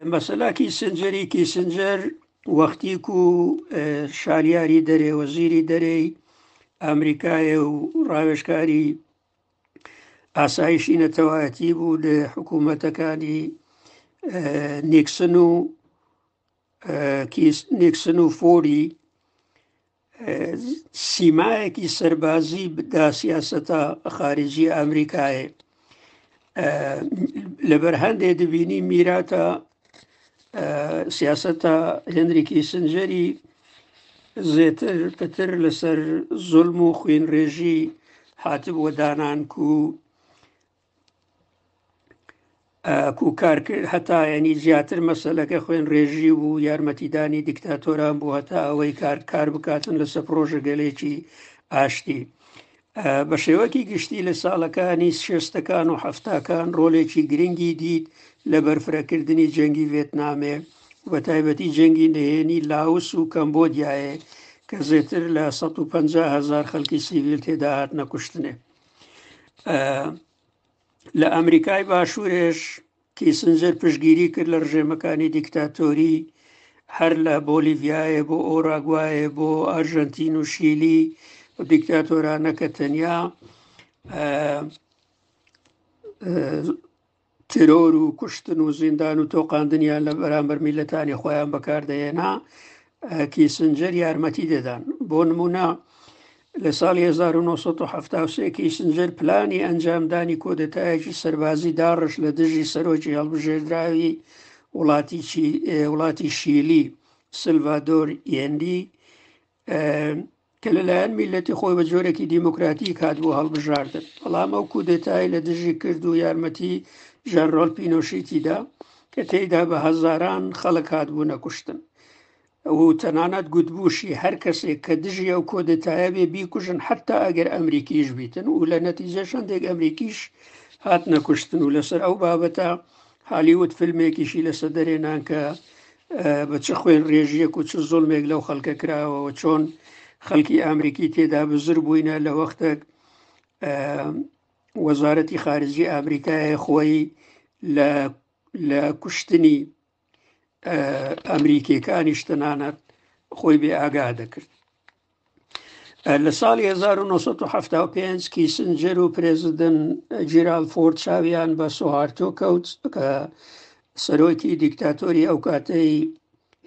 مەسەلا کیسنجەری کیسنجەر وەختیک و شاریاری دەرێ وەزیری دەرێی ئەمریکایە و ڕاوێشکاری ئاسایشی نەتەوایەتی بوو لە حکوومەتەکانی نیکسن و نیکسن و فۆری سیمایەکی سەربازی بدا سیاسەتە خارجی ئەمریکایە لەبەر هەندێ دبینی میراتە سیاسەتە هێنریکی سنجەری زێتر پتر لەسەر زۆلم و خوێن ڕێژی هاتبووە دانانک و ئاکو کار کرد هەتا ینی زیاتر مەسلەکە خوێن ڕێژی و یارمەتیدانی دیکتاتۆران بوو هەتا ئەوەی کار کار بکاتن لەسەر پرۆژە گەلێکی ئاشتی بە شێوەکی گشتی لە ساڵەکانی شێستەکان و هەفتاکان ڕۆلێکی گرنگی دیت لە بەرفرەکردنی جەنگی ڤێتنامێ بە تایبەتی جەنگی نهێنی لاوس و کەمبۆدیایە کە زێتر لە 150 هزار خەڵکی سیویل تێداهات نەکوشتنێ لە ئەمریکای باشوورێش کیسنجەر پشگیری کرد لە ڕژێمەکانی دیکتاتۆری هەر لە بۆلیڤایە بۆ ئۆراگوایە بۆ ئەرژەنتین و شیلی و دیکتاتۆرانە کە تەنیا ترۆر و کوشتن و زیندان و تۆقااندنیان لە بەرامبەر میلەتانی خۆیان بەکاردەێنا کیسنجەر یارمەتی دەدان بۆ نمونە لە ساڵی 1970 کیسنجەر پلانی ئەنجامدانی کۆدەتایەکی سەربازی داڕش لە دژی سەرۆکی هەڵبژێردراوی وڵاتی وڵاتی شیلی سلڤدۆر ئەندی کە لەلایەن میلەتی خۆی بە جۆرێکی دیموکراتی کات بۆ هەڵبژاردن بەڵام ئەو کودێتای لە دژی کرد و یارمەتی ژەرۆل پینۆشیتیدا کە تێیدا بە هەزاران خەڵک هاات بوو نەکوشتن و تەنانەت گوتبووشی هەر کەسێک کە دژی ئەو کۆدەتایە بێ بیکوژن حتا ئەگەر ئەمریکیش بیتن و لە نەتیجە شندێک ئەمریکیش هات نەکوشتن و لەسەر ئەو بابەتە هالیوود فیلمێکیشی لەسە دەرێنان کە بە چ خوێن ڕێژیەک و چ زۆلمێک لەو خەڵکە کراوەوە چۆن خەڵکی ئامریکی تێدا بزر بووینە لە وەختێک وەزارەتی خارجی ئامریکایە خۆی لە کوشتنی ئەمریکیەکانیش تەنانەت خۆی بێ ئاگا دەکرد لە ساڵی 1975 کیسنجر و پرێزیدن جیرال فۆرد چاویان بە سوهارتۆ کەوت کە سەرۆکی دیکتاتۆری ئەو کاتەی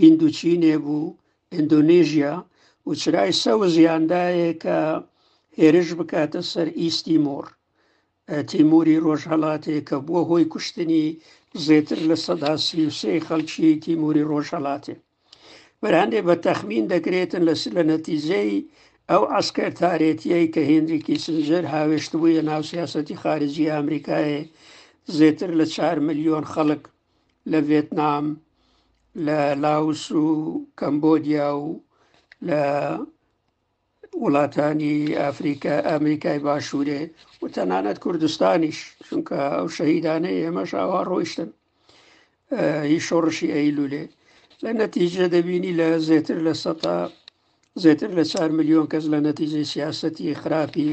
هندوچینێ بوو ئەندۆنێژیا و چرای سەوزیاندایە کە هێرش بکاتە سەر ئیستی مۆر تیموری ڕۆژهەڵاتێ کە بووە هۆی کوشتنی زێتر لە سەدا سی و سێ خەڵکی تیموری ڕۆژهەڵاتێ بەرهندێ بە تەخمین دەکرێتن لە لە نەتیجەی ئەو عسکەر تارێتیەی کە هێنریکی سنجەر هاوێشت بووە ناو سیاستی خارجی ئەمریکایە زێتر لە چار ملیۆن خەڵک لە ڤێتنام لە لاوس و کەمبۆدیا و لە وڵاتانی ئەفریکا ئەمریکای باشوورێ و تەنانەت کوردستانیش چونکە ئەو شەهیدانەی ئێمەش ئاوا ڕۆیشتن هی شۆڕشی ئەیلولێ لە نەتیجە دەبینی لە زێتر لە سە زێتر لە چار میلیۆن کەس لە نەتیجەی سیاستی خراپی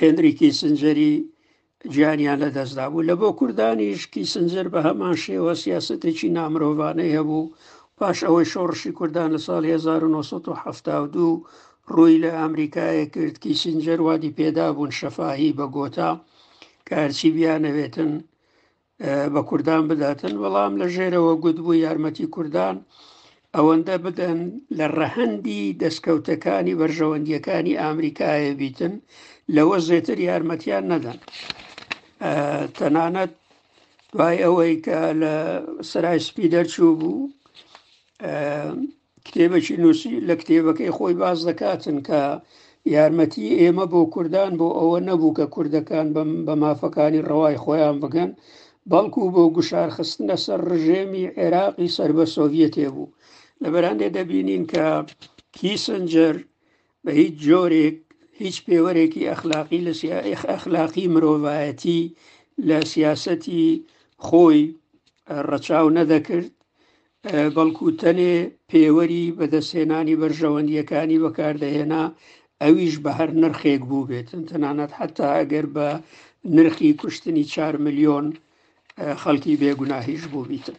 هێنریکی سنجەری گیانیان لەدەستدابوو لە بۆ کوردانیش کیسنجەر بە هەمان شێوە سیاستێکی نامرۆڤانەی هەبوو پاش ئەوەی شۆڕشی کوردان لە ساڵ 1970 ڕووی لە ئەمریکایە کرد کیسنجەر وادی پێدا بوون شەفاهی بە گۆتا کارچی بیانەوێتن بە کوردان بداتن وەڵام لە ژێرەوە گوت بوو یارمەتی کوردان ئەوەندە بدەن لە ڕەهەندی دەستکەوتەکانی بەرژەوەندیەکانی ئامریکایە بیتن لەوە زێتر یارمەتیان نەدەن تەنانەت دوای ئەوەی کە لە سرای سپی دەرچوو بوو کتێبەکی نووسی لە کتێبەکەی خۆی باز دەکاتن کە یارمەتی ئێمە بۆ کوردان بۆ ئەوە نەبوو کە کوردەکان بە مافەکانی ڕەوای خۆیان بگەن بەڵکو بۆ گوشارخستنە سەر ڕژێمی عێراقی سەر بە سۆڤەتێ بوو لە بەرانێ دەبینین کە کیسنجەر بە هیچ جۆرێک هیچ پێوەرێکی ئەخلاقی لە سیاخ ئەخلاقی مرۆڤایەتی لە سیاسەتی خۆی ڕەچاو نەدەکرد بەڵکو تەنێ پێوەری بەدەستهێنانی بەرژەوەندیەکانی بەکاردەهێنا ئەویش بە هەر نرخێک بوو بێتن تەنانەت حتا ئەگەر بە نرخی کوشتنی چار ملیۆن خەڵکی بێگوناهیش بوو بیتن